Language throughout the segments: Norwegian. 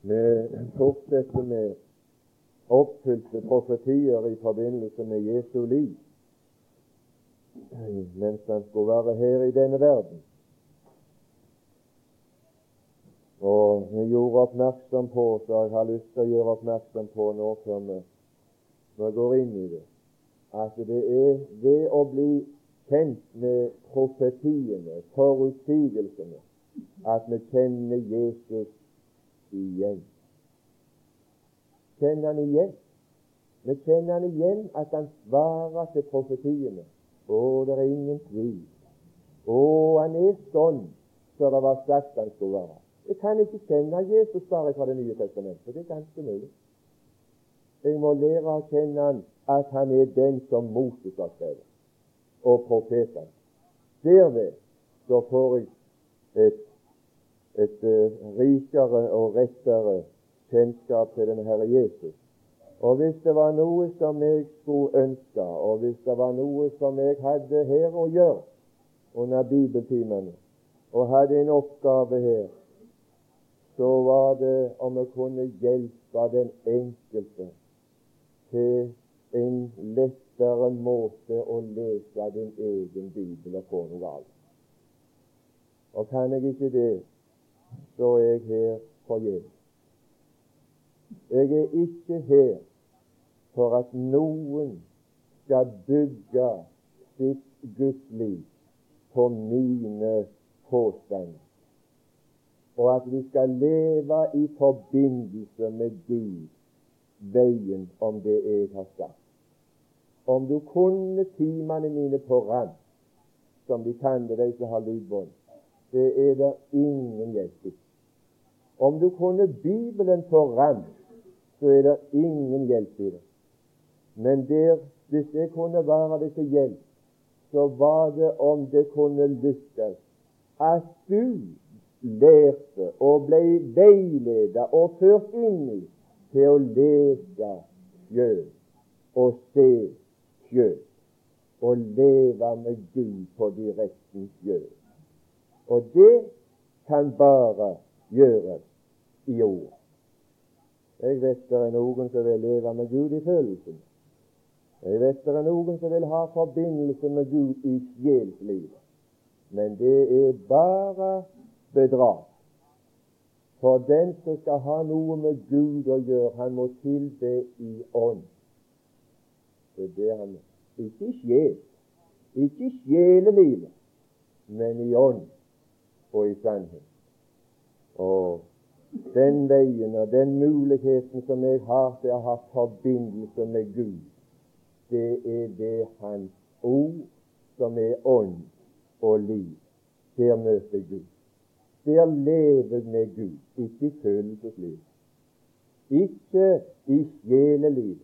Vi fortsetter med oppfylte profetier i forbindelse med Jesu liv mens han skulle være her i denne verden. Og vi gjorde oppmerksom på, så jeg har lyst til å gjøre oppmerksom på nå før vi, vi går inn i det, at det er ved å bli kjent med profetiene, forutsigelsene, at vi kjenner Jesus igjen. Kjenner han igjen? Vi kjenner han igjen at han svarer til profetiene. Å, det er ingen tvil. Å, han er sånn som det var sagt han skulle være. Jeg kan ikke kjenne Jesus bare fra Det nye testamentet. Det er ganske mulig. Jeg må lære å kjenne han at han er den som Moses har skrevet, og profetene. Derved så får jeg et, et uh, rikere og rettere kjennskap til denne Herre Jesus. Og hvis det var noe som jeg skulle ønske, og hvis det var noe som jeg hadde her å gjøre under bibeltimene, og hadde en oppgave her, så var det om jeg kunne hjelpe den enkelte til en lettere måte å lese din egen bibel og få noe av. Og kan jeg ikke det, så er jeg her forgjeves. Jeg er ikke her for at noen skal bygge sitt gudsliv på mine påstander, og at vi skal leve i forbindelse med Gud, veien om det jeg har sagt. Om du kunne timene mine på rand, som de kan det, de som har lydbånd, det er det ingen hjelp i. Om du kunne Bibelen foran, så er det ingen hjelp i det. Men der, hvis det kunne være det til hjelp, så var det om det kunne lykkes at du lærte og ble veiledet og ført inn i til å lese sjøl og se sjøl og leve med Gud på direkten sjøl. Og det kan bare gjøres i ord. Jeg vet det er noen som vil leve med Gud i følelsen. Jeg vet det er noen som vil ha forbindelse med Gud i sjelslivet. Men det er bare bedrag. For den som skal ha noe med Gud å gjøre, han må tilbe i ånd. Det er det han. Ikke i sjel, ikke i sjelelivet, men i ånd og i sannhet. Og den veien og den muligheten som jeg har til å ha forbindelse med Gud, det er det Hans ord som er ånd og liv. Der møter Gud. Der lever med Gud, ikke i følelsesliv. Ikke i sjeleliv,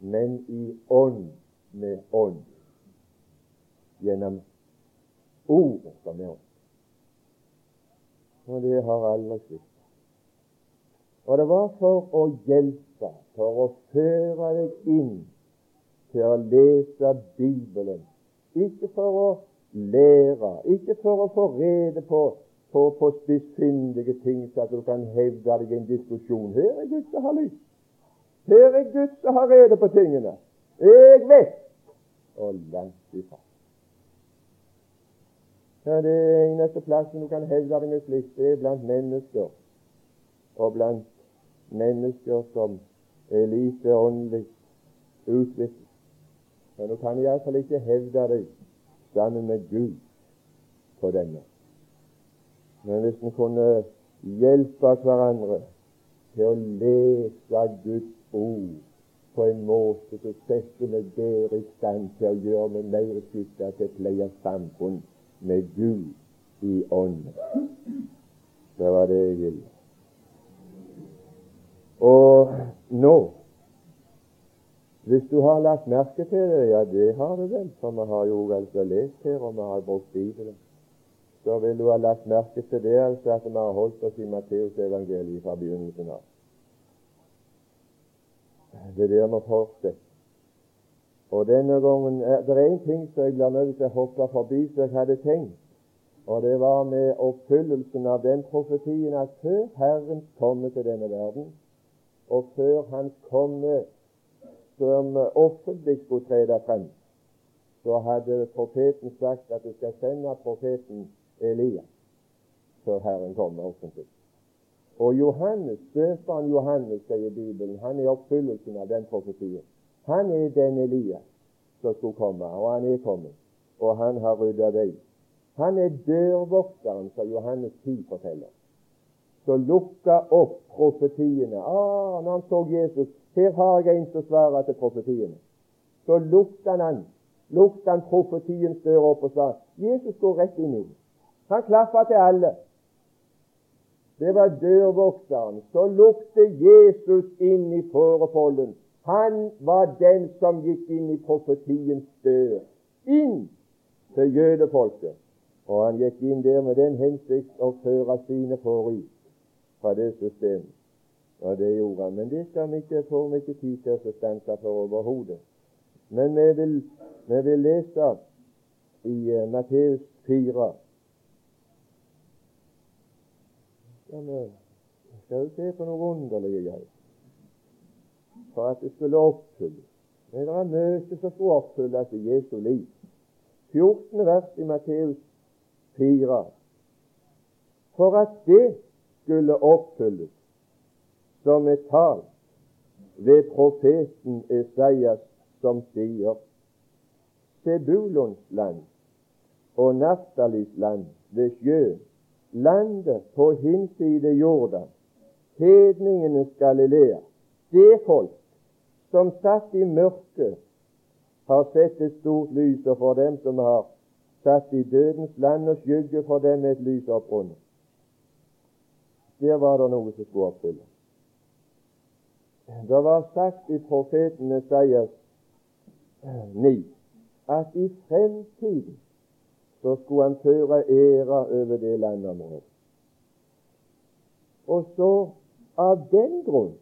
men i ånd med ånd. Gjennom ordet som er ånd. Og det har aldri slitt. Og det var for å hjelpe, for å føre deg inn til å lese Bibelen. Ikke for å lære, ikke for å få rede på, på, på spissfindige ting, så at du kan hevde deg i en diskusjon. Her er Gud som har lyst. Her er Gud som har rede på tingene. Jeg vet! Og langt ifra. Ja, det eneste plassen du kan hevde deg med slikt, det er blant mennesker og blant mennesker som er lite åndelig utviklet. Men du kan iallfall ikke hevde deg sammen med Gud på denne. Men hvis vi kunne hjelpe hverandre til å lese Guds ord på en måte som setter meg bedre i stand til å gjøre meg mer skikket til å pleie samfunn med Gud i ånden. Det var det jeg ville. Og nå Hvis du har lagt merke til det, ja, det har du vel, for vi har jo altså lest her, og vi har brukt Bibelen, så vil du ha lagt merke til det altså at vi har holdt oss i Matteusevangeliet fra begynnelsen av. Det er der vi fortsetter. Og denne gangen Det er en ting som jeg blir nødt til å hoppe forbi som jeg hadde tenkt Og det var med oppfyllelsen av den profetien at før Herrens komme til denne verden, og før Hans komme som offentlig skulle trede frem, så hadde profeten sagt at du skal sende profeten Elias før Herren kommer offentlig. Og Johannes, døperen Johannes, sier Bibelen, han er oppfyllelsen av den profetien. Han er den Elias som skulle komme, og han er kommet. Og han har rydda vei han er dørvokteren, som Johannes 10 forteller, som lukka opp profetiene. Ah, når han så Jesus Her har jeg en som svarer til profetiene. Så lukta han lukta han profetiens dør opp og sa Jesus går rett inn i den. Han klaffa til alle. Det var dørvokteren. Så lukte Jesus inn i fårefolden. Han var den som gikk inn i profetiens dør. Inn til jødefolket. Og han gikk inn der med den hensikt å føre sine forut fra det systemet. Og det gjorde han. Men det skal vi ikke, få mye tid til å stanse for overhodet. Men vi vil, vi vil lese i uh, Matteus 4 skal vi se på noe underlig greier. For at det skulle oppfylles. Men det var mye som skulle oppfylles i Jesu liv. 14. vers i Matteus 4. For at det skulle oppfylles som et tall ved profeten Esaias, som sier Sebulons land og Naftalis land ved sjøen, landet på hinside jorda, hedningenes Galilea, det folk som satt i mørket, har sett et stort lys, og for dem som har satt i dødens land og skygge for dem et lys opprundet. Der var det noe som skulle oppfylles. Det var sagt i profeten Esaias 9 at i fremtiden så skulle han føre æra over det landområdet. Og så av den grunn,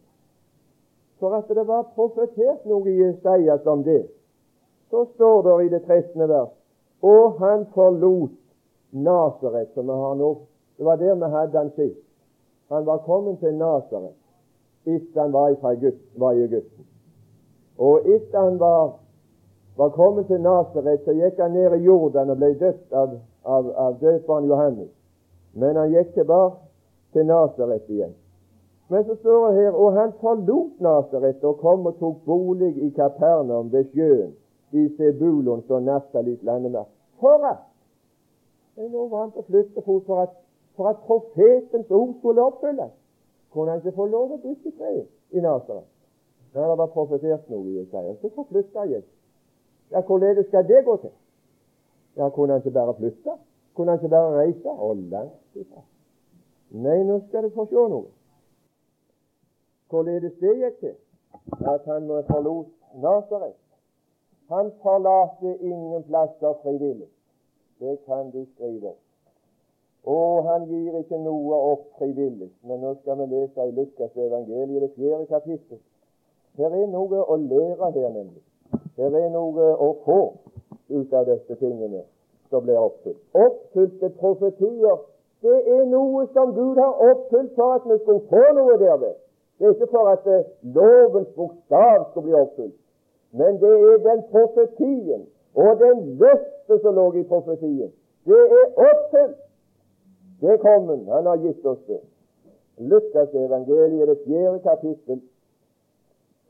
for at det var profetert noe i Jesajas om det, så står det i det 13. vers og han forlot Nasaret, som vi har nå. Det var der vi hadde han sist. Han var kommet til Nasaret etter han var, Egypt, var i Egypten. Og etter han var, var, kommet til Nasaret, så gikk han ned i Jordan og ble døpt av, av, av døperen Johannes. Men han gikk tilbake til Nasaret igjen. Men så står det her og han forlot Nasaret og kom og tok bolig i Kapernaum ved sjøen i Sebulons og Naftalis landemerke. For at Nå var han på flyttefot for at, for at profetens ord skulle oppfylles. Kunne han ikke få lov å bruke seg i Nasaret? Når det var profetert noe i Jesaja, så forflytta jeg. Ja, hvordan skal det gå til? Ja, Kunne han ikke bare flytte? Kunne han ikke bare reise? Å, langt ifra. Nei, nå skal du få se noe. Hvorledes det gikk til, at han forlot Nasaret han forlater ingen plasser frivillig. Det kan du skrive. Og han gir ikke noe opp frivillig. Men nå skal vi lese i Lukas evangeliet, det fjerde kapittel. Her er noe å lære her, nemlig. Her er noe å få ut av disse tingene som blir oppfylt. Oppfylte profetier, det er noe som Gud har oppfylt for at vi skulle få noe derved. Det er ikke for at eh, lovens bokstav skal bli oppfylt. Men det er den profetien og den løftet som lå i profetien. Det er oppfylt. Det er kommet. Han har gitt oss det. Lukas evangeliet, det fjerde kapittel.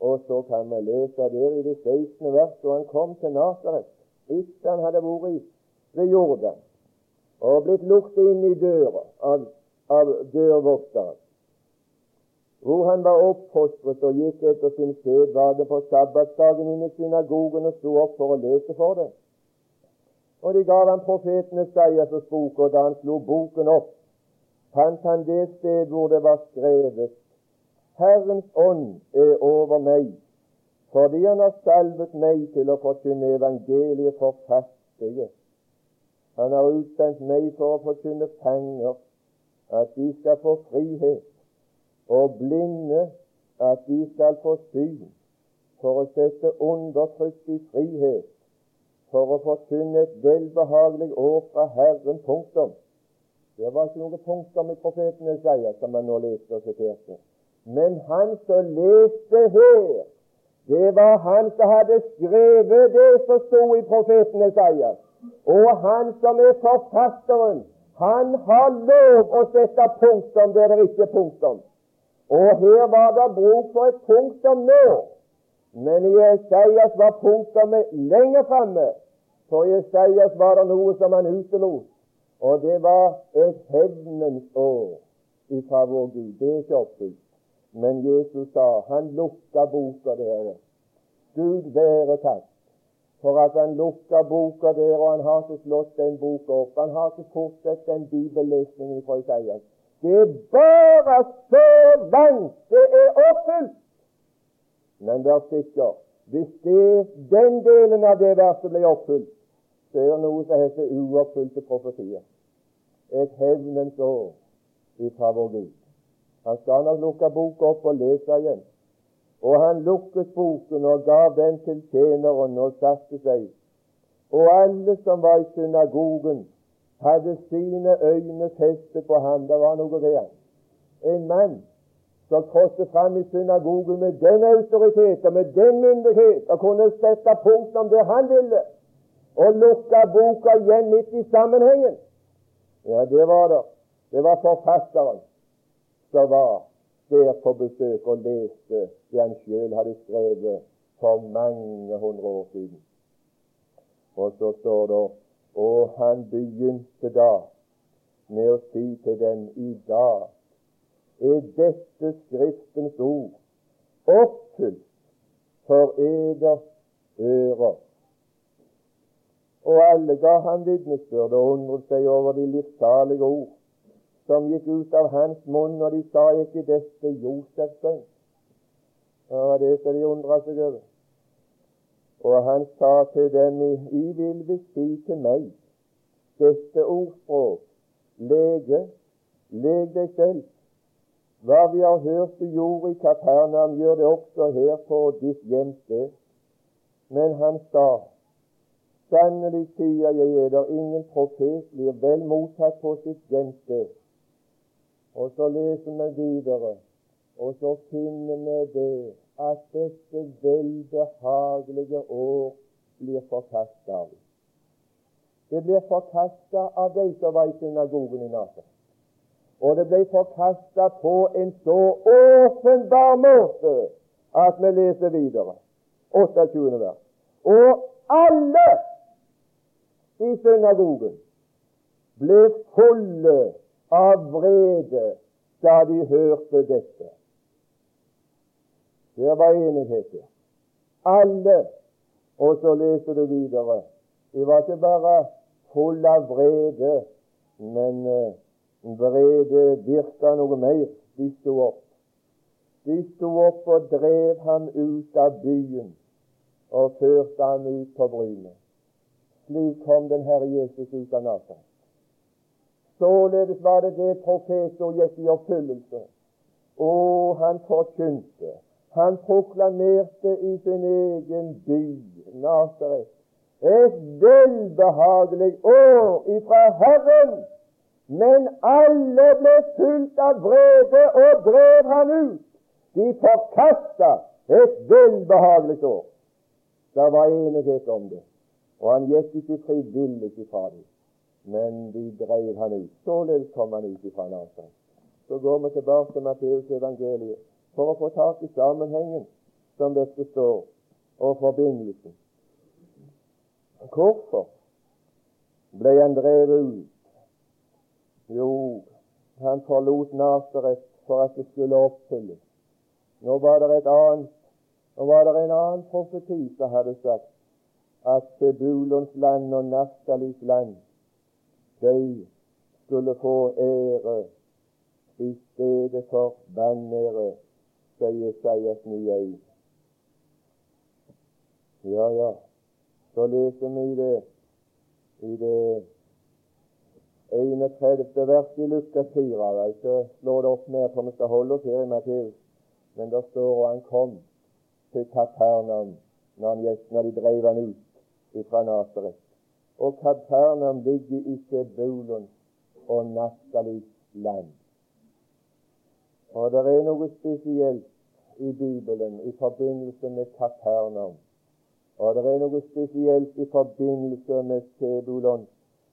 Og så kan vi lese der i det 16. vers, og han kom til Nasaret etter han hadde vært ved Jordan og blitt lukket inn i døra av, av dørvokteren hvor han var oppfostret og gikk etter sin sedvane på sabbatsdagen inn i synagogen og sto opp for å lese for det. Og de gav ham profetenes Esaias' bok, og da han slo boken opp, fant han det sted hvor det var skrevet Herrens ånd er over meg, fordi han har salvet meg til å forkynne evangeliet for fattige. Han har utsendt meg for å forkynne fanger, at de skal få frihet og blinde at de skal få syn, for å sette undertrykt i frihet, for å forkynne et velbehagelig år fra Herren. Punktum. Det var ikke noe punktum i profeten Isaiah, som man nå leste og siterte. Men han som leste her, det var han som hadde skrevet det som sto i profeten Isaiah. Og han som er forfatteren, han har lov å sette punktum der det ikke er punktum. Og her var det bruk for et punktum nå. Men i Esaias var punktumet lenger framme. For i Esaias var det noe som han utelot, og det var et hevnens år ifra vår Gud. Det er ikke oppfylt. Men Jesus sa Han lukka boka der. Gud være takk for at han lukka boka der, og han har ikke slått den boka opp. Han har ikke fortsatt den bibellesningen fra Isaias. Det er bare så langt det er oppfylt. Men vær sikker, hvis det, den delen av det verset blir oppfylt, så er det noe som heter uoppfylte profetier. Et hevnens år ifra vår. Han skal nok lukke boka opp og lese igjen. Og han lukket boken og gav den til tjeneren og satte seg. Og alle som var i synagogen, hadde sine øyne festet på ham. Det var noe der. En mann som trådte fram i synagogen med den autoritet og med den myndighet og kunne sette punktum der han ville, og lukke boka igjen midt i sammenhengen. Ja, det var det. Det var forfatteren som var der på besøk og leste det han sjøl hadde skrevet for mange hundre år siden. Og så står det og han begynte da med å si til dem i dag er dette Skriftens ord oppfylt for eders ører. Og alle ga han vitnesbyrd og undret seg over de livssalige ord som gikk ut av hans munn, og de sa ikke dette Josefs sønn. Var det som de undre seg over. Og han sa til dem, I vil vi si til meg dette ordspråk, lege, leg deg selv. Hva vi har hørt du gjorde i Kapernaum, gjør det også her på ditt hjemsted. Men han sa, sannelig sier jeg eder, ingen profet blir vel mottatt på sitt hjemsted. Og så leser vi videre, og så finner vi det at dette velbehagelige år blir forkasta av. Det blir forkasta av de som var i synagogen i Nasaret. Og det ble forkasta på en så åpenbar måte at vi leser videre. 28. vers. Og alle i synagogen ble fulle av vrede da de hørte dette. Det var enighet der. Alle. Og så leser du videre. De var ikke bare full av vrede, men uh, vrede virka noe mer. De sto opp. De sto opp og drev ham ut av byen og førte ham ut på brynet. Slik kom den Herre Jesus ut av Nasaret. Således var det det profeten gikk i oppfyllelse. Og han forkynte han proklamerte i sin egen by, Nasaret, et velbehagelig år ifra Herren. Men alle ble fulgt av vrede og drev han ut. De forkasta et velbehagelig år. Det var enighet om det, og han gikk ikke frivillig ifra dem, men de drev han ut. Således kom han ut ifra Nasaret. Så går vi tilbake til Matteus evangeliet for å få tak i sammenhengen som dette står, og forbindelsen. Hvorfor ble han drevet ut? Jo, han forlot Nasaret for at det skulle oppfylles. Nå var det et annet nå var det en annen profeti som hadde sagt at Sebulons land og Naftalis land de skulle få ære i stedet for bannære sier Jesajas 9,1. Ja, ja, så leser vi det i det 31. vers i Lukas 4. Jeg skal slå det opp mer, for vi skal holde oss her i Matteus. Men der står og han kom til Kapernaum når, han gikk, når de drev han ut fra Nasaret. Og Kapernaum ligger i Sebulons og Naftalis land. Og det er noe spesielt i Bibelen i forbindelse med Kapernaum. Og det er noe spesielt i forbindelse med Sebulon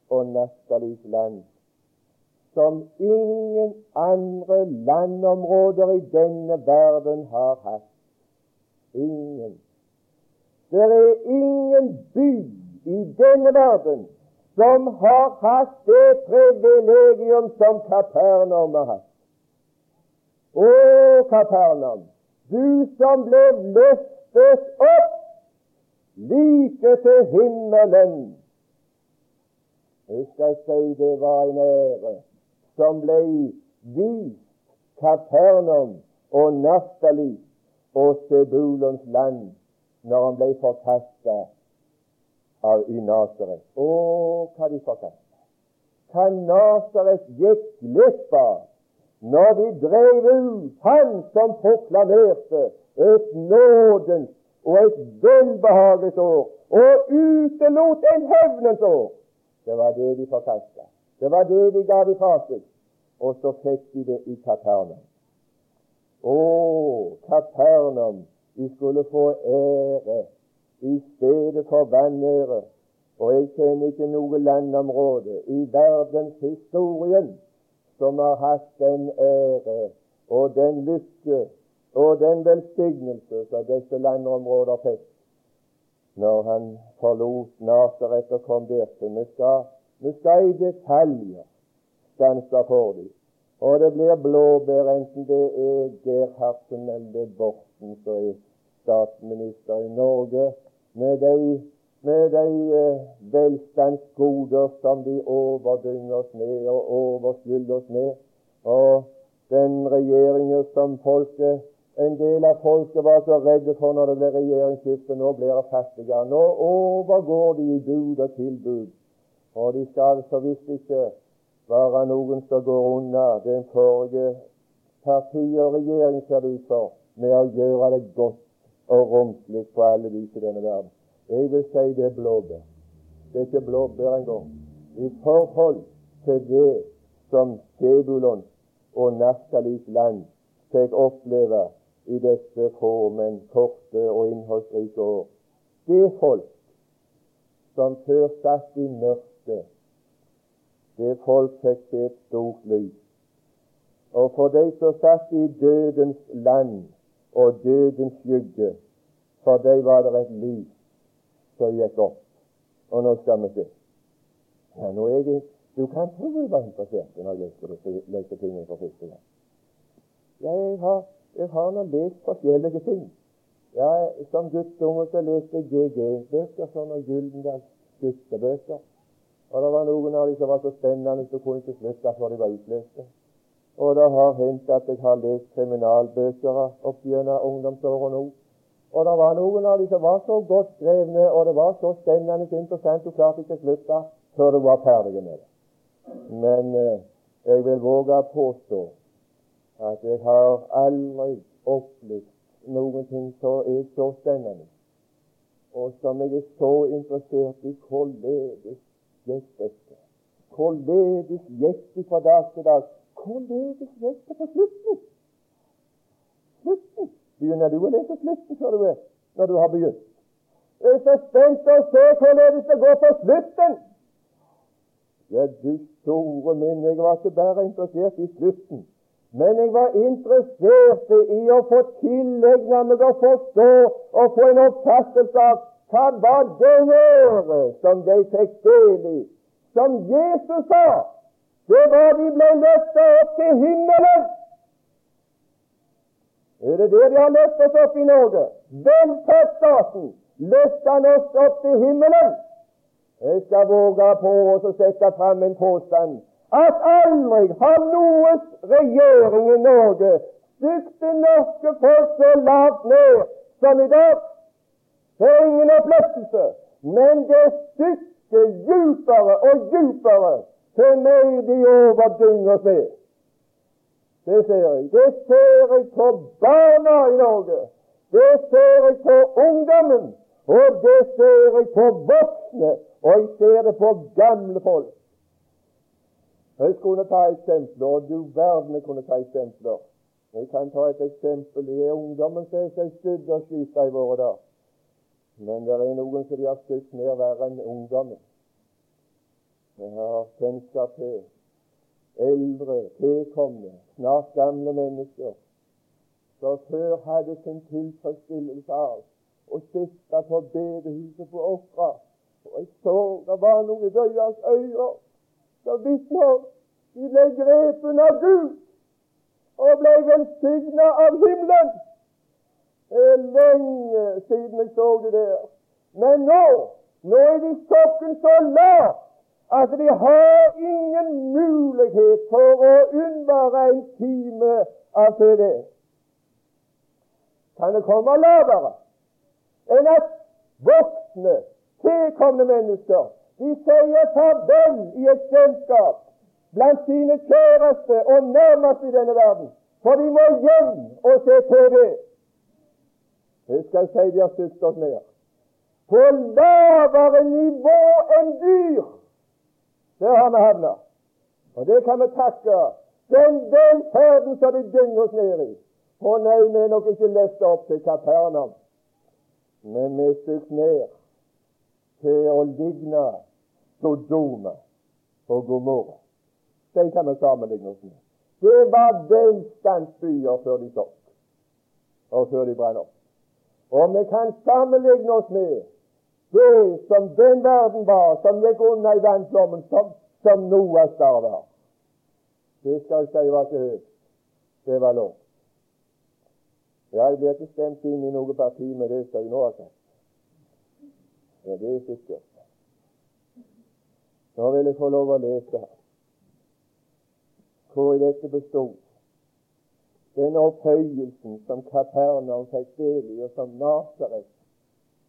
og Naftalis land som ingen andre landområder i denne verden har hatt. Ingen. Det er ingen by i denne verden som har hatt det privilegium som Kapernaum har hatt. Å, Kapernaum, du som ble løftet opp like til himmelen. Jeg skal si det var en ære som ble vist Kapernaum og Naftali og Sebulons land når han ble forkasta i Nasaret. Å, hva de forkasta! Hva Nasaret gikk glipp av når de drev ut han som proklamerte et nådens og et velbehagelig år, og utelot en hevnens år. Det var det de forkasta. Det var det de ga ifra seg. Og så fikk de det i Kapernaum. Å, Kapernaum, de skulle få ære i stedet for vanære. Og jeg kjenner ikke noe landområde i verdenshistorien som har hatt den ære og den lykke og den velsignelse som disse landområder fikk når han forlot Nasaret og kom der. Vi skal, vi skal i detaljer stanse for dem. Og det blir blåbær, enten det er Gerhardsen eller er Borten som er statsminister i Norge, med de med de eh, velstandsgoder som de overdynger oss med og overskylder oss med. Og den regjeringen som folket, en del av folket var så redde for når det ble regjeringsskifte, nå blir det fattigere. Nå overgår de i bud og tilbud. Og de skal så visst ikke være noen som går unna den forrige partiet og regjering, ser det ut for, med å gjøre det godt og romslig på alle vis i denne verden. Jeg vil si det er blåbær. Det er ikke blåbær engang. I forhold til det som Sebulon og Naftalis land fikk oppleve i disse få, men korte og innholdsrike år. Det folk som før satt i mørket, det folk fikk se et stort lys. Og for de som satt i dødens land og dødens skygge, for dem var det et lys som gikk opp. Og nå skal vi se. Ja, nå er jeg, Du kan tro jeg var interessert når jeg leste tingene for første gang. Ja, jeg har, jeg har nå lest forskjellige ting. Ja, Som guttunge så leste jeg GG-bøker, sånne Gyldendals guttebøker. Og det var noen av de som var så spennende så kunne ikke slutte før de var utløste. Og det har hendt at jeg har lest kriminalbøker opp gjennom ungdomsårene òg. Og det var noen av dem som var så godt skrevne, og det var så spennende interessant, hun klarte ikke å slutte før hun var ferdig med det. Men eh, jeg vil våge påstå at jeg har aldri opplevd noen ting som er så spennende, og som jeg er så interessert i. Hvorledes gikk dette? Hvorledes gikk det fra dag til dag? Hvorledes gikk det på slutten? Slutten! Begynner du å lese slutten før du er, når du har begynt? Jeg er så spent på å se hvordan det går på slutten. Ja, du store min, jeg var ikke bare interessert i slutten, men jeg var interessert i å få tilegne meg å forstå og få en oppfattelse av hva var det året som de fikk del i, som Jesus sa. Det var de ble løftet opp til himmelen. Er det det de har løftet oss opp i Norge? Velferdsstaten løfter han oss opp til himmelen. Jeg skal våge på å sette fram en påstand at aldri har noen regjering i Norge stygt det norske folk så lavt ned som i dag. Det er ingen oppløftelse, men det stykker djupere og djupere til mer de overdynger seg. Det ser jeg. Det ser jeg på barna i Norge. Det ser jeg på ungdommen. Og det ser jeg på voksne. Og jeg ser det på gamle folk. Jeg skulle ta eksempler, og du verden kunne ta eksempler. Jeg kan ta et eksempel. Det er ungdommen som er seg skudd og skyter i våre dager. Men det er noen som de har skutt ned verre enn ungdommen. Jeg har kjennskap til eldre, tilkomne, snart gamle mennesker som før hadde sin tilfredsstillelse av å sitte på bedehuset på Åkra. Og jeg så det var noe i deres øyne som vitner de ble grepet av Gud og ble velsigna av himmelen. Det er lenge siden jeg så det der. Men nå, nå er de sokken så lav at de har ingen mulighet for å unnvære en time av TV. Kan det komme lavere enn at voksne, tilkomne mennesker de sier farvel i et selskap blant sine kjæreste og nærmeste i denne verden, for de må hjem og se TV. Det skal jeg si de har oss ned. På lavere nivå enn dyr der har vi havna. Og det kan vi takke den velferden som de dynger oss ned i. Å nei, vi er nok ikke lest opp til Kapernaum, men vi er ned til å ligne Sodoma og Gomorra. De kan vi sammenligne oss med. Det var velstandsbyer før de tok, og før de brant opp. Og vi kan sammenligne oss med det som den verden var, som gikk unna i vannflommen, som, som Noas var. Det skal jeg si var ikke høyt. Det var lov. Jeg blir ikke stemt inn i noe parti med det som jeg nå har sagt. Ja, det er sikkert. Nå vil jeg få lov å lese. Hvor i dette bestod den opphøyelsen som Kapernaum fikk del i, og som Nasaret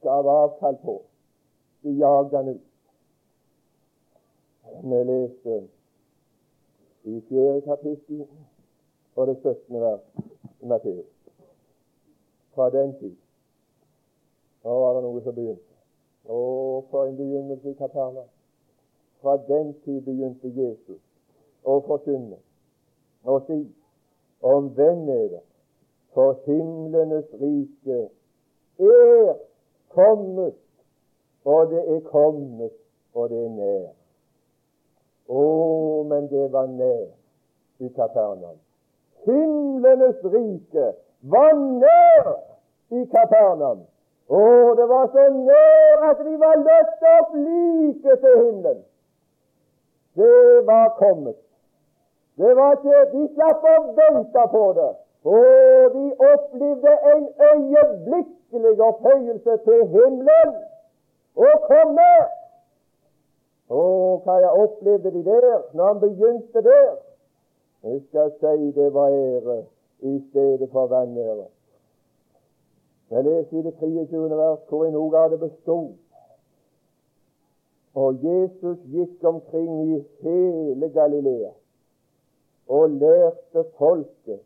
gav avkall på de jage han ut. Vi leser i fjerde kapittel og det 17. vers i Matteus. Fra den tid Nå var det noe som begynte. Å, for en begynnelse i Kaperna. Fra den tid begynte Jesus å forkynne og si omvend dere, for himlenes rike er kommet og det er kommet, og det er nær. Å, men det var nær i Kapernaum. Himlenes rike var nær i Kapernaum. Å, det var så nær at de var løftet opp like til himmelen. Det var kommet. Det var ikke De slapp å vente på det. Og de opplevde en øyeblikkelig opphøyelse til himmelen å komme. Å, hva jeg opplevde de der når han begynte der. Jeg skal si det var ære i stedet for vanære. Jeg leser i det 23. vers hvor en noe av det bestod. Og Jesus gikk omkring i hele Galilea og lærte folket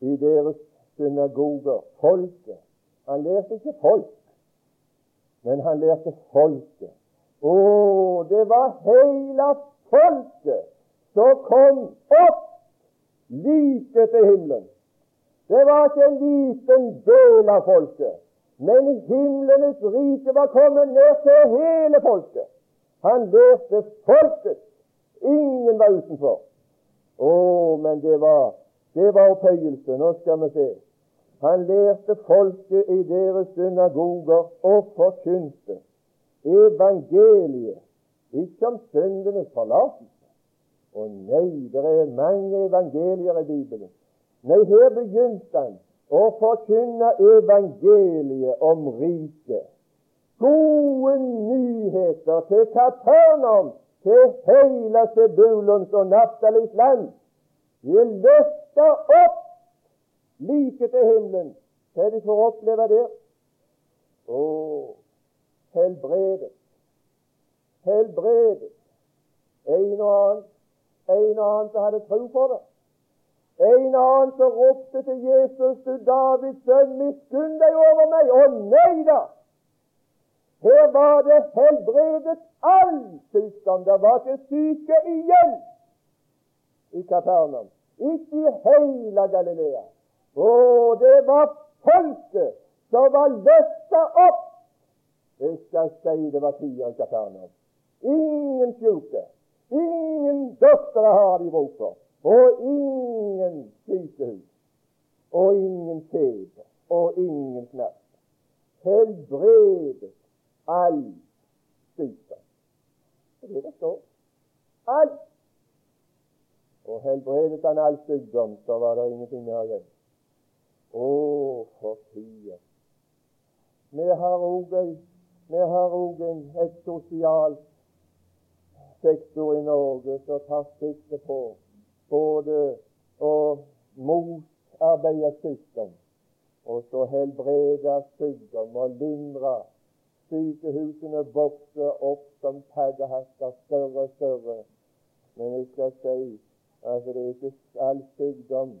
i deres synagoger. Folket. Han lærte ikke folk, men han lærte folket. Å, det var hele folket som kom opp like til himmelen. Det var ikke en liten del av folket, men himlenes rike var kommet ned til hele folket. Han lærte folket. Ingen var utenfor. Å, men det var, det var opphøyelse. Nå skal vi se. Han lærte folket i deres synagoger og forkynte evangeliet, ikke om syndenes forlatelse. Og nei, det er mange evangelier i Bibelen. Nei, her begynte han å forkynne evangeliet om riket. Gode nyheter til Kapernaum, til hele Sebulons og Naftalis land. Vi løfter opp like til himmelen. Hva de får oppleve der? Å, helbredet. Helbredet. En og annen, en og annen som hadde tro på det. En og annen som ropte til Jesus, du Davids sønn, miskunn deg over meg. Å nei da! Her var det helbredet all sykdom. Det var ikke syke igjen. i Kapernaum. Ikke i hele Galilea. Og det var folket som var løfta opp. Jeg skal si det var tida i Kapernaum. Ingen sjuke, ingen døtre har de bruk for, og ingen sykehus, og ingen feber, og ingen knapp. Helbredet all sykdom. Det er det det står. Og helbredet han all sykdom, så var det ingenting mer igjen. Å, for tider. Vi har òg et sosialt sektor i Norge som tar sikte på både å motarbeide sykdom og så helbrede sykdom og lindre. Sykehusene vokser opp som paddehatter, større og større. Men jeg skal si at det er ikke all sykdom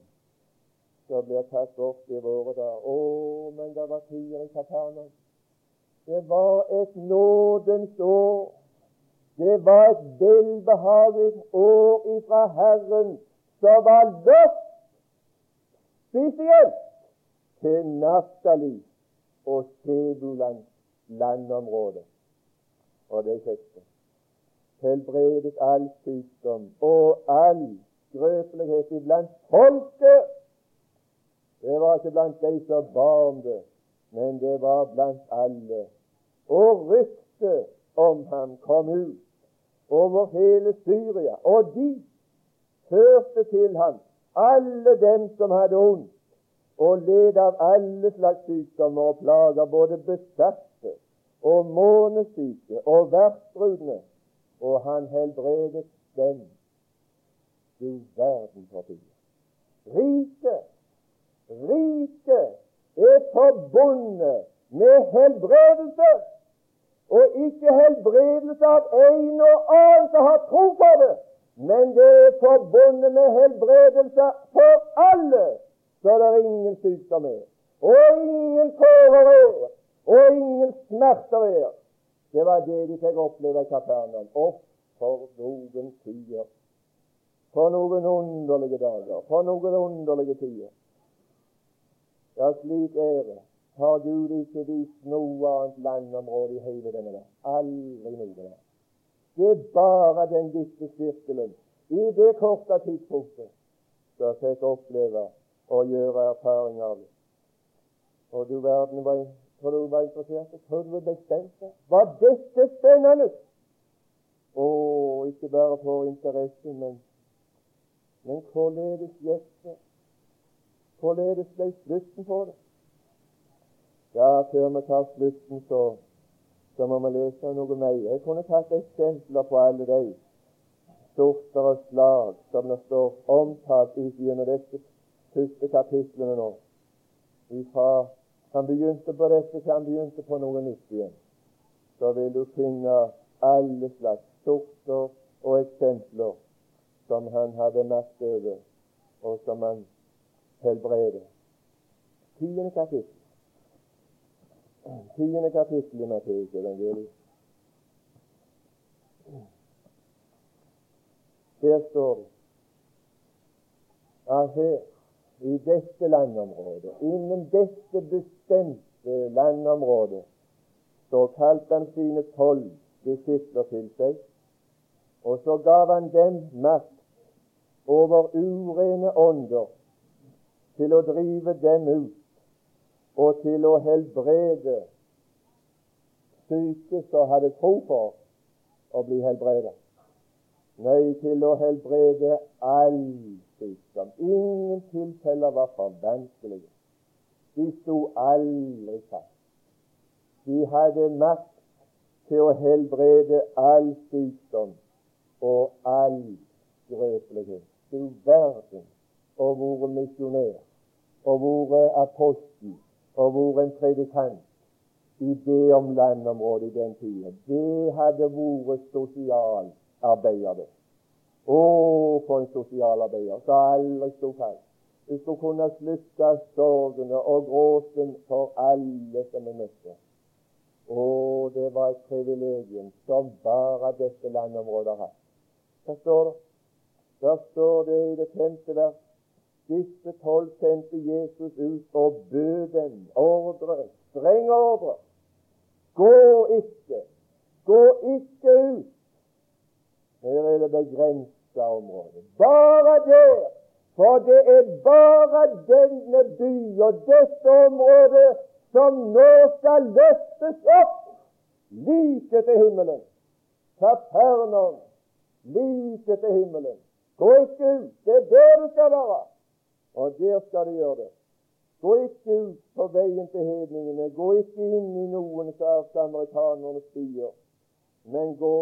som blir tatt bort i våre dager. Å, men det var tider i Kapernaum. Det var et nådens år. Det var et velbehagelig år ifra Herren som var løft spesielt til Naftali og Sebulans landområde. Og det kjekte. helbredet all sykdom og all skrøpelighet iblant folket. Det var ikke blant de som ba det, men det var blant alle. Og ryktet om ham kom ut over hele Syria, og de førte til ham alle dem som hadde ondt, og led av alle slags sykdommer og plager, både besatte og månesyke og vertsbrudne, og han helbredet dem. Du verden for tid. Riket, riket er forbundet med helbredelse og ikke helbredelse av en og annen som har tro på det, men det er forbundet med helbredelse for alle, så det er ingen sykdom er, og ingen tårer er, og ingen smerter er. Det var det de fikk oppleve i Kapernaum. Og for noen tider! For noen underlige dager! For noen underlige tider! Ja, slik er det har Gud ikke vist noe annet landområde i hele denne verden. Aldri noe der. Det er bare den lille sirkelen i det korte tidspunktet som fikk oppleve og gjøre erfaring av det. Og du verden var, tror du var interessert? Tror du ble spent? Var dette spennende? Å, ikke bare for interesse, men, men hvorledes gikk det? Hvorledes ble slutten på det? Ja, før vi tar slutten, så, så må vi lese noe mer. Jeg kunne tatt eksempler på alle de sorter og slag som det står omtalt ut gjennom disse første kapitlene nå. Ifra han begynte på dette til han begynte på noe nytt igjen. Så vil du finne alle slags sorter og eksempler som han hadde makt over, og som han helbreder. Tiende kapittel tiende kapittel i Matteus evangeliet. Der står det at her, i dette landområdet, innen dette bestemte landområdet, så kalte han sine tolv disipler til seg, og så gav han dem makt over urene ånder til å drive dem ut og til å helbrede syke som hadde tro for å bli helbredet. Nei, til å helbrede all sykdom. Ingen tilfeller var for vanskelige. De sto aldri fast. De hadde makt til å helbrede all sykdom og all skrøpelighet. Du verden å vært misjonær og vært apostel og vært en predikant i det om landområdet i den tida. Det hadde vært sosialarbeider. Å, for en sosialarbeider som aldri sto fast. Du skulle kunne slutte sorgene og gråten for alle som er møtte. Å, det var et privilegium som bare dette landområdet har hatt. Hva står det? Der står det i det femte vers disse tolv sendte Jesus ut og bød dem ordre, streng ordre. Gå ikke, gå ikke ut. Her er det begrensa område. Bare der. For det er bare denne by og dette området som nå skal løftes opp like til himmelen. Kapernaum, like til himmelen. Gå ikke ut. Det er der du skal være. Og der skal du gjøre det. Gå ikke ut på veien til hedningene. Gå ikke inn i noen av samaritanernes byer, men gå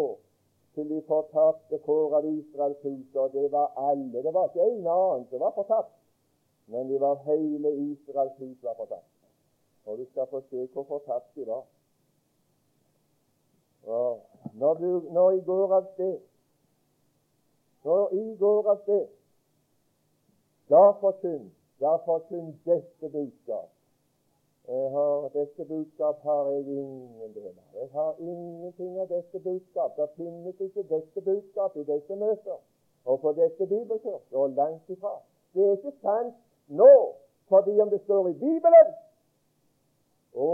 til de fortapte får av Israels hus. Og det var alle. Det var ikke en annen som var fortapt, men det var hele Israels hus var fortapt. Og du skal få se hvor fortapt de var. Og når, du, når jeg går av sted Når jeg går av sted da forkynn, da forkynn dette budskap. Jeg har, dette budskap har jeg ingen del av. Jeg har ingenting av dette budskap. Det finnes ikke dette budskap i dette møter og på dette bibelkurs, og langt ifra. Det er ikke sant nå, fordi om det står i Bibelen. Å,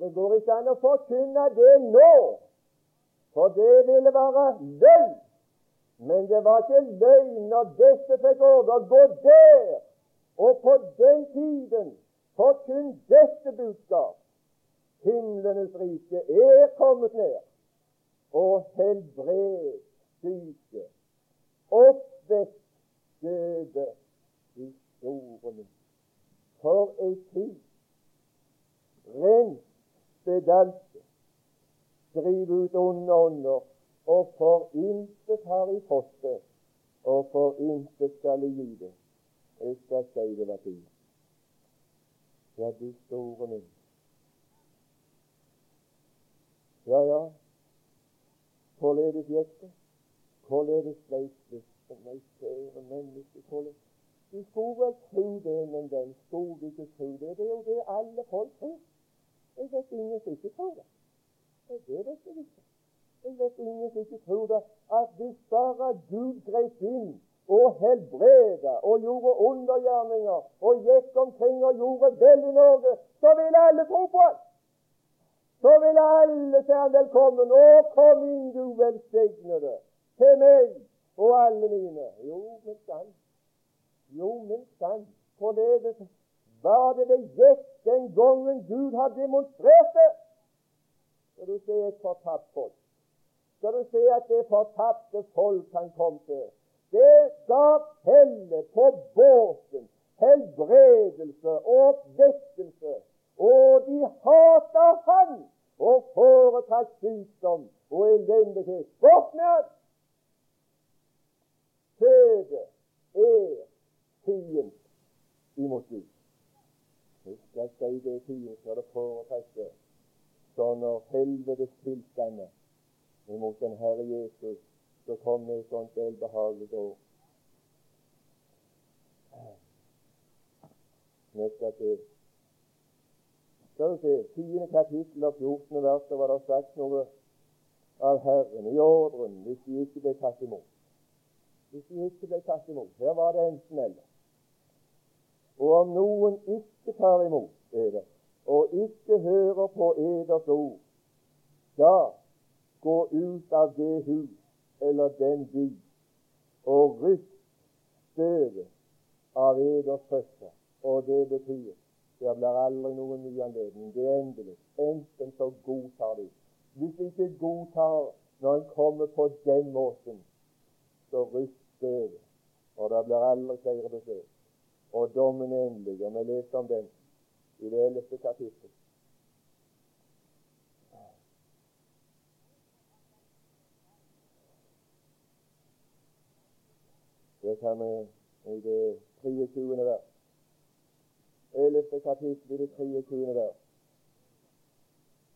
det går ikke an å forkynne det nå, for det ville være løgn. Men det var ikke løgn når disse fikk ordre å gå der og på den tiden forkynn dette budskap. Himlenes rike er kommet ned og helbred syke, oppvekk døde i storene. For ei tid! Rens bedalte, skriv ut onde ånder og for intet har I fått og for intet skal I gi det. Jeg skal si det var tid. Ja, du store min. Ja, ja. Hvorledes gikk det? Hvorledes ble det meg kjære menneske? Hvorledes? Du skulle vel tro det, men den skulle ikke tro det. Det er jo det alle folk tror. Jeg vet ingen som ikke tror det. Det vet jeg ikke. Jeg vet ingen som ikke tror det, at hvis bare Gud grep inn og helbreda og gjorde undergjerninger og gikk omkring og gjorde vel i Norge, så ville alle tro på det. Så ville alle si han velkommen. Å, kom inn, du velsignede, til meg og alle mine. Jo, men sant. Jo, men sant. Forledes var det det gikk den gangen Gud har demonstrert det? Så du ser et fortapt folk skal du se at det fortapte folk han kom til. Det gav helle på båten, helbredelse og oppvekkelse. Og de hata han og foretrakk sykdom og elendighet. Bort med! Kjødet er fiend imot Gud. Husk at det det fiend skal det foretrekke. Så når helvetes tilstander imot den Herre Jesus, så kom det et sånt velbehagelig år. Vi skal se skal du se, tiende kapittel og 14. vers, der var det sagt noe av Herren i ordren hvis de ikke ble tatt imot. Hvis de ikke ble tatt imot. Her var det enten-eller. Og om noen ikke tar imot eder, og ikke hører på eders ord, da gå ut av det hus eller den by og ryst støvet av eders føtter. Og det betyr det blir aldri noen ny anledning. Det er endelig. Enten så godtar de. Hvis de ikke godtar når en kommer på den måten, så ryst støvet. Og det blir aldri flere besøk. Og dommen er endelig. Og vi leser om den i det ellevte kapittelet. Det kan vi i det 23. vers. 11. kapittel i det 23. vers.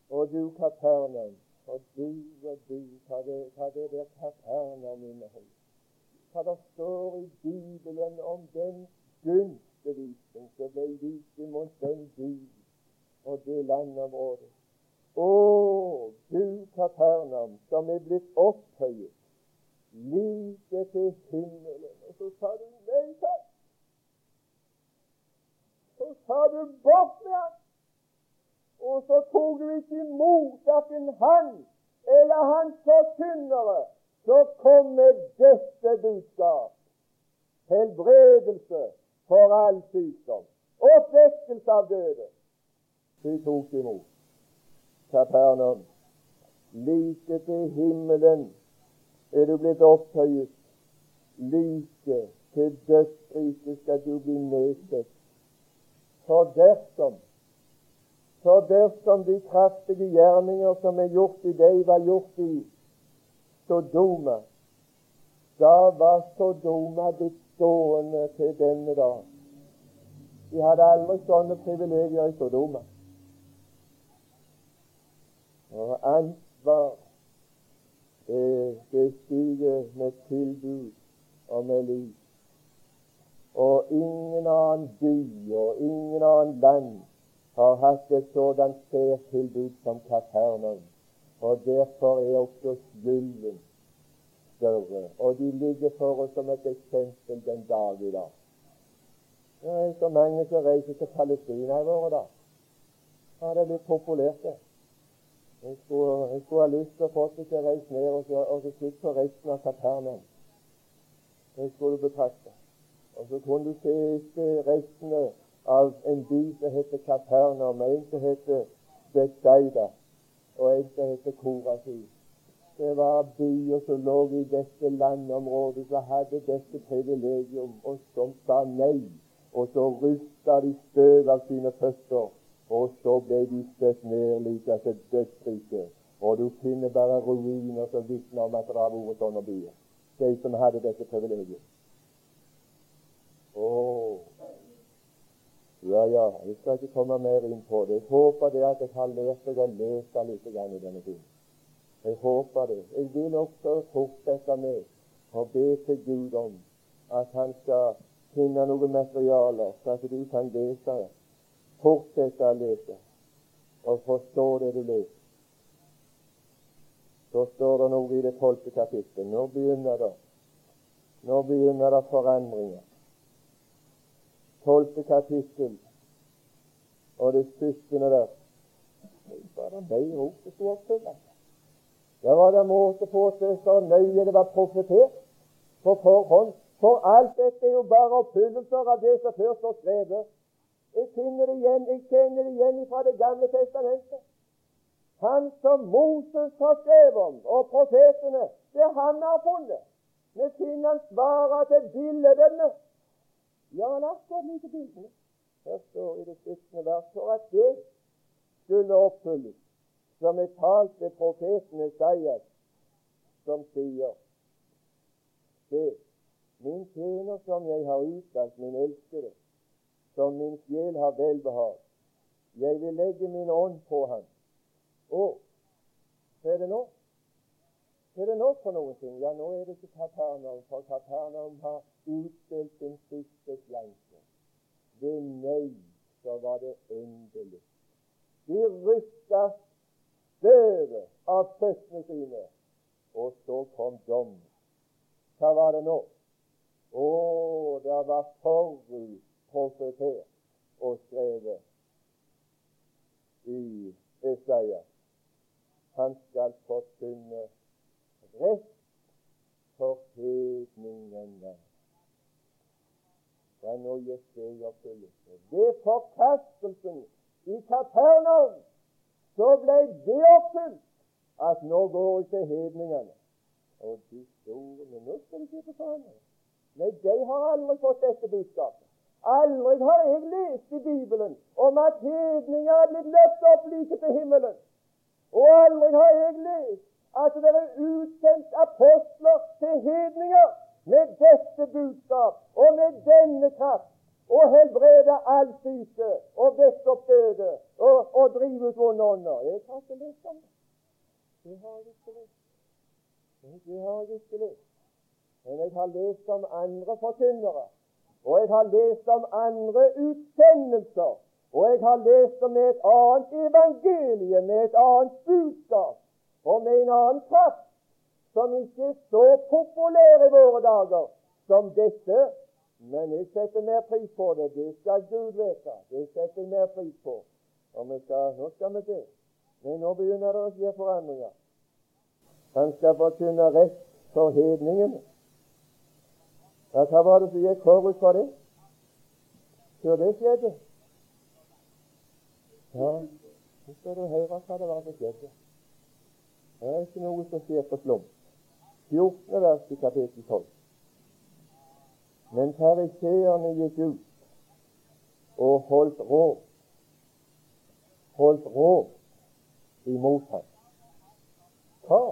Og du, Kapernaum, og du og du, hva det, hva det der Kapernaum inneholder. Hva det står i Bibelen om den gunstevisning som ble vist imot den by og det landområdet. Å, du Kapernaum, som er blitt opphøyet like til himmelen. Så sa du nei takk. Så sa du bort med ham. Og så tok du ikke imot verken han eller hans forkynnere så kommer dette budskap. Helbredelse for all sykdom. Oppvekkelse av døde. Du tok imot. Kapernaum. Like til himmelen er du blitt opphøyet. Like til dødsriket skal du bli nedsatt. For dersom for dersom de kraftige gjerninger som er gjort i deg, var gjort i Sodoma, da var Sodoma blitt stående til denne dag. De hadde aldri sånne privilegier i Sodoma. Og ansvar det stiger med tilbud og med liv. Og ingen annen by og ingen annen land har hatt et sådant særtilbud som Kapernaum. Og derfor er også skylden større. Og de ligger for oss som et eksempel den dag i dag. Det er så mange som reiser til Palestina i våre dager. Ja, det er blitt populært, det. Jeg skulle, jeg skulle, ha lyst til å få dem til å reise ned og, så, og så på resten av Kapernaum. Det skulle du betrakte. Og så kunne du se restene av en by som heter Kapernaum, en som heter Bethsaida, og en som heter Korasi. Det var byer som lå i dette landområdet som hadde dette privilegium, og som sa nei. Og så rusta de støv av sine føtter, og så ble de støtt ned like til dødsriket. Og du finner bare ruiner som vitner om at det har vært sånne byer. De som hadde dette privilegiet. Oh. Ja, ja, jeg skal ikke komme mer inn på det. Jeg håper det at jeg har lært deg å lese litt i denne tiden. Jeg håper det. Jeg vil også fortsette med å be til Gud om at Han skal finne noe materiale, så at du kan lese. Fortsette å lese og forstå det du leser. Så står det noe i det tolvte kapittelet. Nå begynner det. Nå begynner det forandringer tolvte kapittel og det syttende vers. Var det skulle oppfylles? Der var det måte på at det så nøye det var profetert på forhånd. For alt dette er jo bare oppfyllelser av det som før står skrevet. Jeg finner det igjen, jeg kjenner det igjen fra Det gamle testamentet. Han som Moses har skrevet om, og profetene, det han har funnet. Vi finner han svarer til billedene ja, han akkurat like bildene. Her står i det syttende vers for at det skulle oppfylles, som er talt ved profeten Esaias, som sier Se, min tjener som jeg har utvalgt, min elskede, som min sjel har velbehag. Jeg vil legge min ånd på ham. Og hva er det nå? Hva er det nå for noen ting? Ja, nå er det ikke Kapernaum, for Kapernaum har utdelt sin siste slanke. Ved nei så var det endelig. De rysta støvet av føttene sine, og så kom dom. Hva var det nå? Å, det var forut profetert og skrevet i Esaias. Han skal forkynne rett for hedningene. Ja, nå gikk det i oppfyllelse. Ved forkastelsen i Kapernaum så ble det oppfylt at nå går ikke hedningene. Og de store Men nå skal forandring. Nei, de har aldri fått dette budskapet. Aldri har jeg lest i Bibelen om at hedninger er blitt løftet opp like til himmelen. Og aldri har jeg lest at det er utsendt apostler til hedninger med dette budskap og med denne kraft og helbrede all syke og vekke opp døde og, og drive ut vonde ånder. Jeg har ikke lest om det. Det har jeg ikke lest. Det har jeg ikke lest. Men jeg har lest om andre forkynnere, og jeg har lest om andre utsendelser, og jeg har lest om et annet evangelie med et annet budskap og med en annen kraft som ikke er så populær i våre dager som dette. Men jeg setter mer pris på det. Det skal Gud vite. Det setter jeg mer pris på. Og vi skal, nå skal vi se. Men nå begynner det å skje forandringer. Han skal forkynne rett for hedningene. Hva var det som gikk forut for det? Før det skjedde? Ja, så skal du høre hva det var som skjedde. Det er ikke noe som skjer på slump. 14. vers i kapittel 12. Men fariseerne gikk ut og holdt råd holdt råd imot ham. Hva?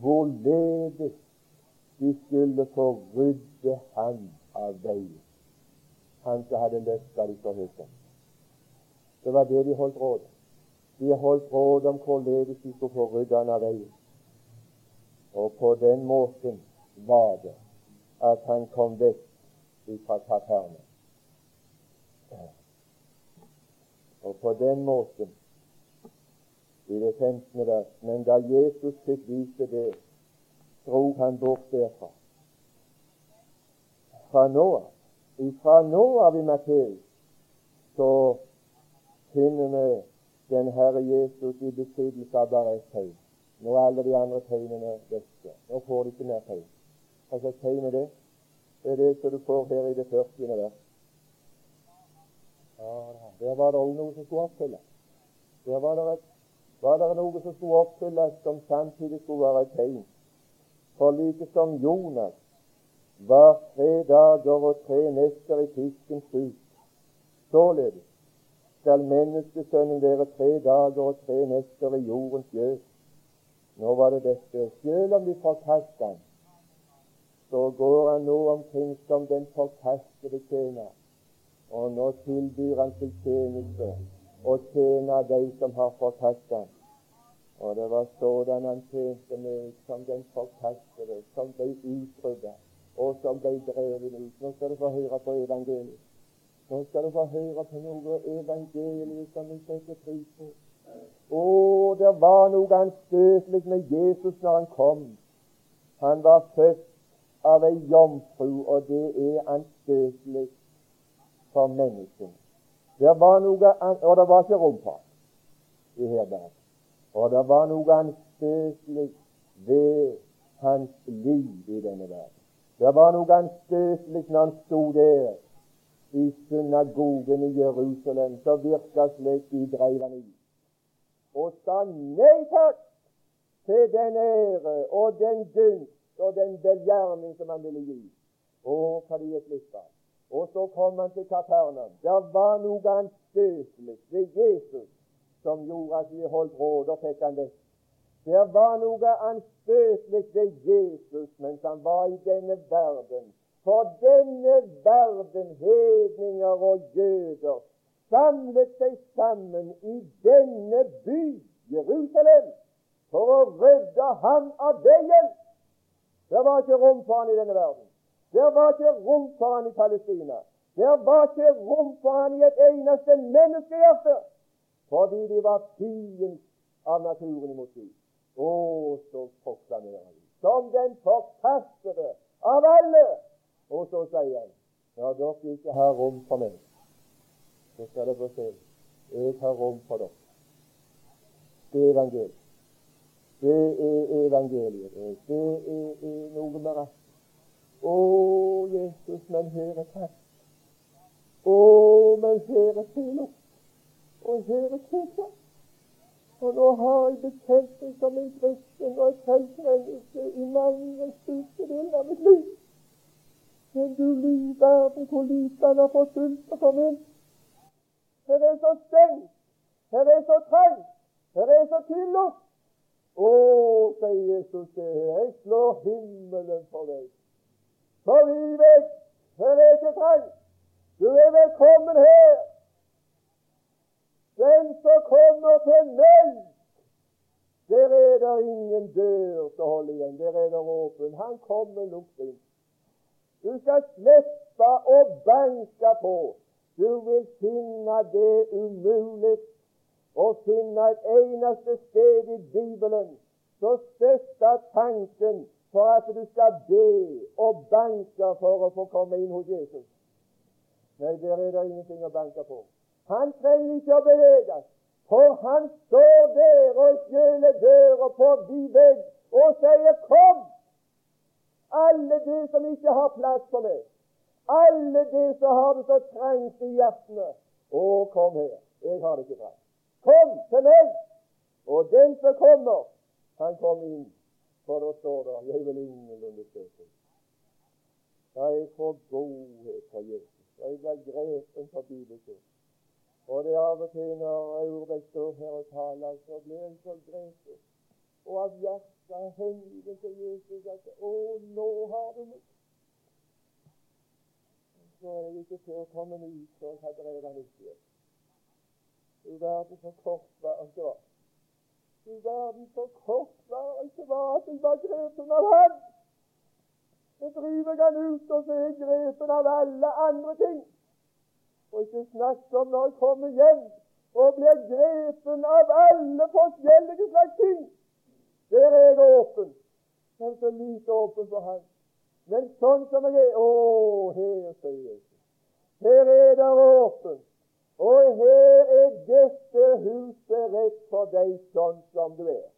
Hvorledes de skulle få rydde ham av veien. Han som hadde løfta dem så høyt. Det var det de holdt råd om. De holdt råd om hvorledes de skulle få rydde han av veien. Og på den måten var det at han kom vekk fra Kapernaum. Og på den måten i det 15. vers Men da Jesus fikk vite det, dro han bort derfra. Fra nå av, fra nå av i Matteus, så finner vi den Herre Jesus i besittelse av bare ett tegn. Nå er alle de andre tegnene vekke. Nå får de ikke mer tegn. Hva slags tegn er det? Det er det som du får her i det 40. vers. Der var det òg noe som skulle oppfylles. Der var det, et, var det noe som skulle oppfylles, som samtidig skulle være et tegn. For like som Jonas var tre dager og tre netter i fiskens hus, således skal menneskesønnen være tre dager og tre netter i jordens gjød. Nå var det dette. Selv om de forkastet ham, så går han nå omkring som den forkastede tjener. Og nå tilbyr han til tjeneste og tjener de som har forkastet ham. Og det var sådan han tjente meg som den forkastede, som ble utrydda, og som ble drevet ut. Nå skal du få høre på evangeliet. Nå skal du få høre på noe evangeliet som vi setter pris på. Å, det var noe anstøtelig med Jesus når han kom. Han var født av ei jomfru, og det er anstøtelig for mennesket. Det var noe, og det var ikke rom for i herberg. Og det var noe anstøtelig ved hans liv i denne verden. Det var noe anstøtelig når han sto der i synagogen i Jerusalem, så virka slik de dreiv han ut og sa nei takk til den ære og den gunst og den velgjerning som han ville gi. Å, hva de gikk glipp av. Og så kom han til Kapernaum. Det var noe anstøtelig ved Jesus som gjorde at de holdt råd og fikk han vekk. Det var noe anstøtelig ved Jesus mens han var i denne verden. For denne verden, hedninger og jøder, samlet seg sammen i denne by, Jerusalem, for å rydde ham av veien. Det var ikke rom for han i denne verden. Det var ikke rom for han i Palestina. Det var ikke rom for han i et eneste menneskehjerte, fordi de var fiend av naturen imot Gud. Å, så proklamerer de som den forkastede av alle. Og så sier han ja, dere ikke har rom for meg så skal dere se jeg har rom for dere. Det er evangeliet. Det er evangeliet. Det er, er noe med rett. Å, Jesus, men her er takk. Å, men her er tillukt. Og her er tiltak. Og nå har jeg bekjent meg som en kristen og et frelst menneske i mange største deler av mitt liv. Men du liv på hvor lite han har fått sult og forvent. Her er så stengt. Her er så trangt. Her er så tillukt. Å, sier Jesus, det her. Jeg slår himmelen for deg. For vi vet, Her er ikke trangt. Du er velkommen her. Den som kommer til meg, der er det ingen dør som holder igjen. Der er det åpen. Han kommer lukt inn. Du skal slippe å banke på. Du vil finne det umulig å finne et eneste sted i Bibelen så støtter tanken for at du skal be og banke for å få komme inn hos Jesus. Nei, der er det ingenting å banke på. Han trenger ikke å beveges, for han står der og skjøler døra på vid vegg og sier 'Kom!' Alle de som ikke har plass for meg, alle de som har det så trangt i hjertene, å, kom her. Jeg har det ikke bra. Kom til meg! Og den som kommer, han kommer inn. For da står det 'Jeg vil ingenlunde søke'. Jeg får godhet for Jesus. Jeg blir grepen for bibelkurs. Og det er av og til når Aurbæk står her og taler, så blir jeg så grepet. Og av hjertet hengiven til Jesus at 'Å, nå har du meg'. Så er jeg ikke før kommet ut, så jeg har drevet ut igjen. Du verden så kort var det ikke var. Du verden så kort var det ikke var at jeg var grepen av han. Så driver jeg han ut, og så er jeg grepen av alle andre ting. Og ikke snakk om når jeg kommer hjem og blir grepen av alle forskjellige slags ting. Der er jeg åpen. Men så lite åpen for Han. Men sånn som jeg er Å, her, sier Jesus. Her er det åpent. Og her er dette huset rett for deg sånn som du er.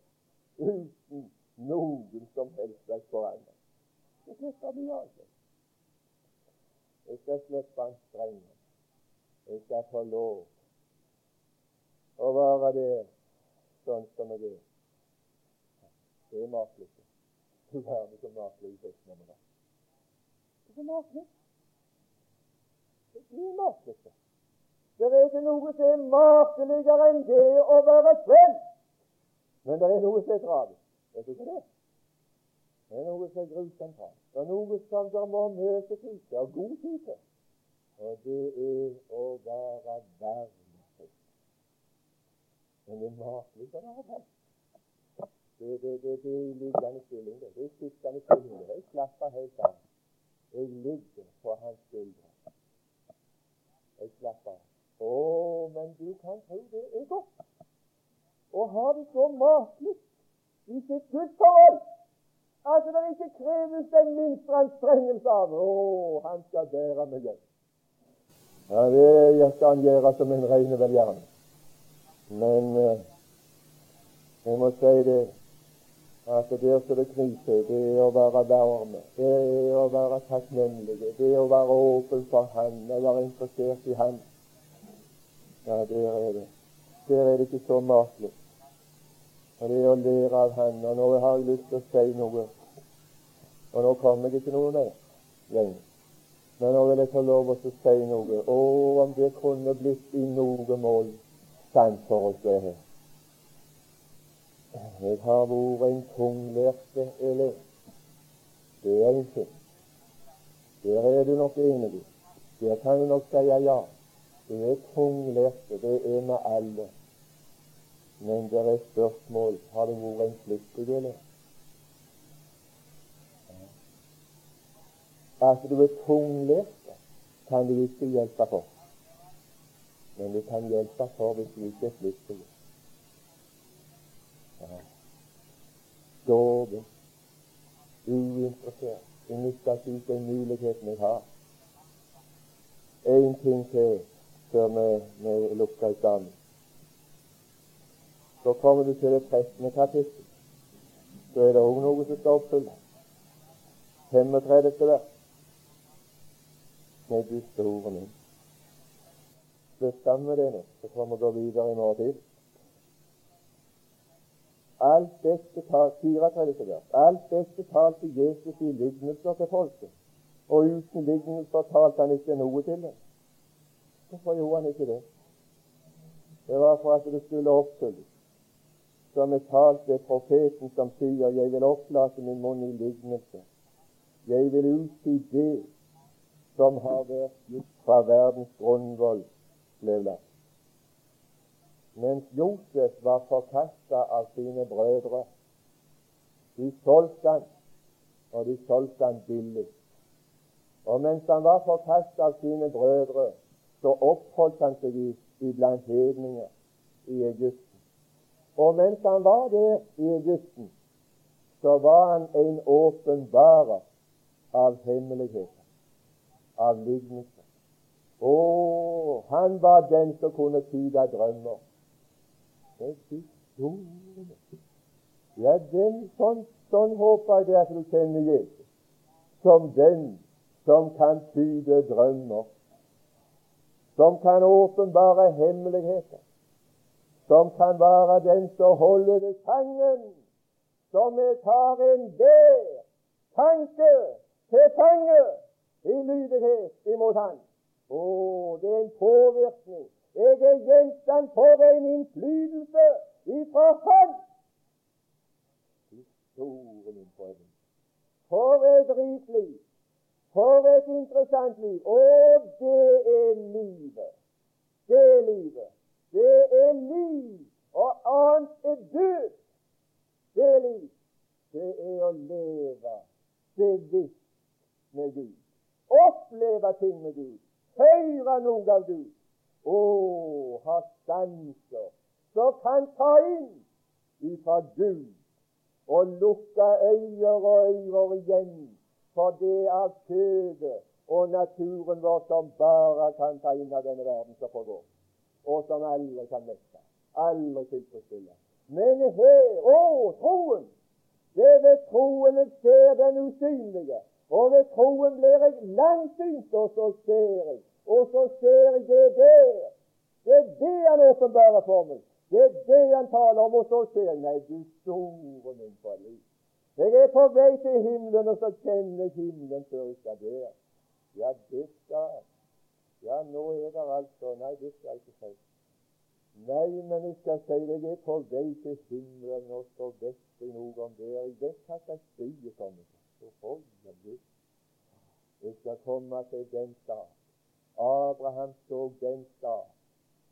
Uten noen som helst slags forandring. Det skal vi altså. Jeg skal slippe han strenge. Jeg skal få lov å være der sånn som jeg er. Er makelig. Du verden som makelig i høsten med det. Det er makelig. Det er ikke noe som er makeligere enn det å være svensk. Men det er noe som er tragisk. Vet du hva det er? Det er noe som er grusomt her. Det er noe som det må møte til og god tid til og det er å være verdensfri. Men det makelig å være det, det, det, det er liggende stilling. Det, det er sittende stilling. Jeg slapper helt av. Jeg ligger på hans skuldre. Jeg slapper av. Å, men du kan tro det er godt å ha det så matlig i sitt gudsforhold at det ikke kreves den minste anstrengelse av Å, han skal bære meg hjem. Ja, det skal han gjøre som en ren velgjerne. Men uh, jeg må si det at der som det kniper, det er å være varme, det er å være takknemlig, det er å være åpen for Han, å være interessert i Han. Ja, der er det. Der er det ikke så matlig. Og det er å lære av Han. Og nå har jeg lyst til å si noe. Og nå kommer jeg ikke noe mer lenger. Men nå vil jeg få lov å si noe. Å, om det kunne blitt i noe mål sant for oss, det her. Jeg har vært en tunglærte elev. Det er en ting. Der er du nok enig. Der kan du nok si ja. Det er tunglærte, det er med alle. Men det er spørsmål har du vært en flittig elev. At du er tunglært, kan du ikke hjelpe for. Men du kan hjelpe for hvis du ikke er flittig. Ja. Doven, uinteressert, benytter ikke ut den muligheten jeg har. Én ting til før vi, vi lukker sammen. Så kommer du til det 13. kapittel. Så er det òg noe som skal oppfylles. 35. vers med Guds store min. Slutt med det nå, så kommer vi videre i morgen tid. Alt dette tal, Alt dette talte Jesus i lignelser til folket, og uten lignelser talte han ikke noe til dem. Hvorfor gjorde han ikke det? Det var for at det skulle oppfylles, som er talt ved profeten som sier, 'Jeg vil opplate min munn i lignelse'. Jeg vil utsi det som har vært gitt fra verdens grunnvoll, ble lagt. Mens Josef var forkasta av sine brødre. De solgte han, og de solgte han billig. Og mens han var forkasta av sine brødre, så oppholdt han seg iblant hedninger i Egypten. Og mens han var der i Egypten, så var han en åpenbarer av hemmeligheter, av lignelser. Å, han var den som kunne tyde drømmer. Ja, den, sånn, sånn håper jeg det at du kjenner Jesus, som den som kan tyde drømmer, som kan åpenbare hemmeligheter, som kan være den som holder det sangen, som tar enhver tanke til fange i lydighet imot Han. Å, det er en påvirkning. Jeg er gjenstand for en innflytelse ifra Han. Historien på en For et rikt liv! For et interessant liv! Og det er livet. Det er livet. Det er liv, og annet er død. Det er liv. Det er å leve bevisst med Gud. Oppleve ting med Gud. Høre noe av Gud. Å, har sanser som kan ta inn ifra Gud og lukke øyer og ører igjen for det av kjødet og naturen vår som bare kan ta inn av denne verden som forgår, og som aldri kan mette, aldri tilfredsstille. Men her, å, troen! Det er ved troen jeg ser den usynlige, og ved troen blir jeg langsynt, og så ser jeg, og så ser jeg det der. Det er det han åpenbarer for meg. Det er det han taler om, og så ser jeg Nei, du store min for liv. Jeg er på vei til himmelen, og så kjenner jeg himmelen før jeg skal der. Ja, det skal Ja, nå er det altså Nei, det skal jeg ikke si. Nei, men jeg skal si jeg er på vei til himmelen, og så vet jeg noe om det. Jeg vet hva slags by jeg kommer til. Jeg skal komme til den stad. Abraham så den stad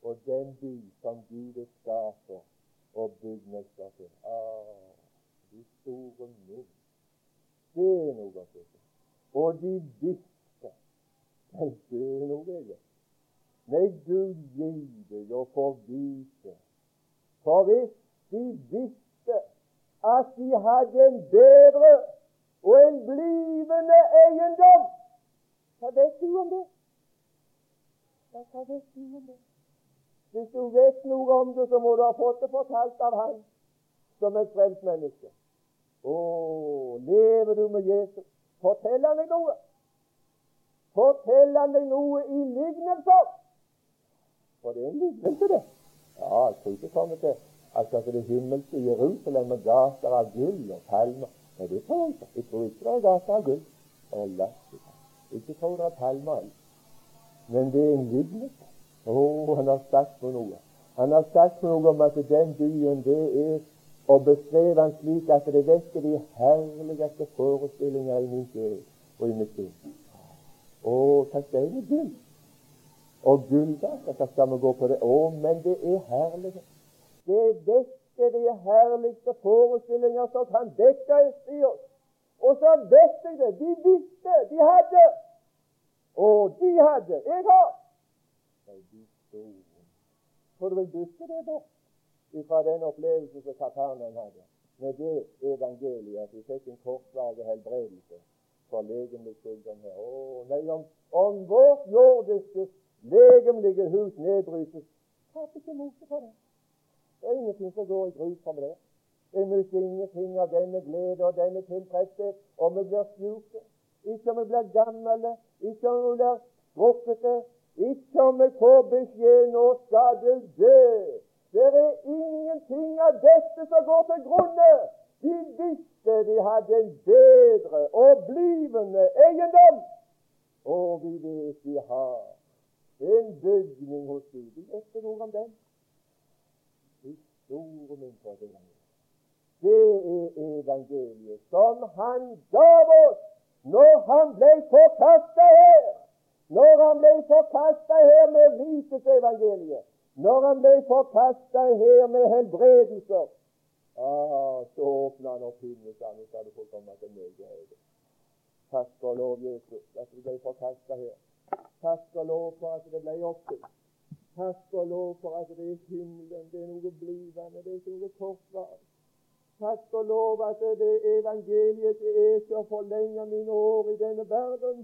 og den by som Gud er skaper og byggmester til. Ah, de store min. Det er noe å se Og de visste Men det er noe jeg Nei, Gud deg få vite. For hvis de visste at de hadde en bedre og en blivende eiendom Hva vet du om det? Hva vet du om det? Hvis du vet noe om det, så må du ha fått det fortalt av Han som et frelst menneske. Å, lever du med Jesus? Fortell han deg noe. Fortell han deg noe i lignelser. For det er en lignelse, det. Ja, jeg tror ikke kommer til altså, det himmelske Jerusalem med gater av gull og palmer. Nei, det tror jeg ikke. Jeg tror ikke det er gater av gull. Ikke tror det er palmer. Men det er en lignet. Å, han har sagt på noe. Han har sagt noe om at den byen, det er å beskrev han slik at det vekker de herligste forestillinger i min sjel og i mitt sinn. Å, jeg med gull? Og gull, da? Hva skal vi gå på det? Å, men det er herlig. Det vekker de herligste forestillinger som kan dekkes i oss. Og så vet jeg det. De visste. De hadde. Og de hadde. Jeg har. Nei, de store. For du vil bytte det bort fra den opplevelsen som Kapernaum hadde med det evangeliet at vi fikk en kortvarig helbredelse for legemlig sykdom her. Å, nei, om, om vårt jordiske legemlige hus nedbrytes, taper ikke motet på det. Det er ingenting som går i grus for det. Jeg mister ingenting av denne glede og denne tilfredshet om vi blir syke, ikke om vi blir gamle, ikke om hun er skrukkete, ikke om vi får beskjed 'nå skal du dø'. Det er ingenting av dette som går til grunne. De visste de hadde en bedre og blivende eiendom. Og vi vet de har en bygning hos Gud. Vi vet noe om den. Historien for det. Det er evangeliet som han gav oss når han ble forkasta her. Når han ble forkasta her med rikets evangeliet. Når han ble forkasta her med helbredelser, ah, så åpna han opp himmelen så sa hadde fått komme til meg. Takk og lov, Jesus, at du ble forkasta her. Takk og lov for at det ble oppfylt. Takk og lov for at det er himmelen. Det er noe blivende, det er ikke noe kortvarig. Takk og lov at det evangeliet det er til å forlenge mine år i denne verden,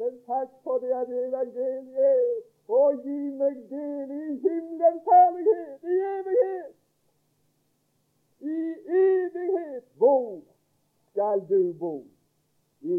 men takk for det at evangeliet er å gi meg del i himmelens herlighet i evighet. I evighet hvor skal du bo? I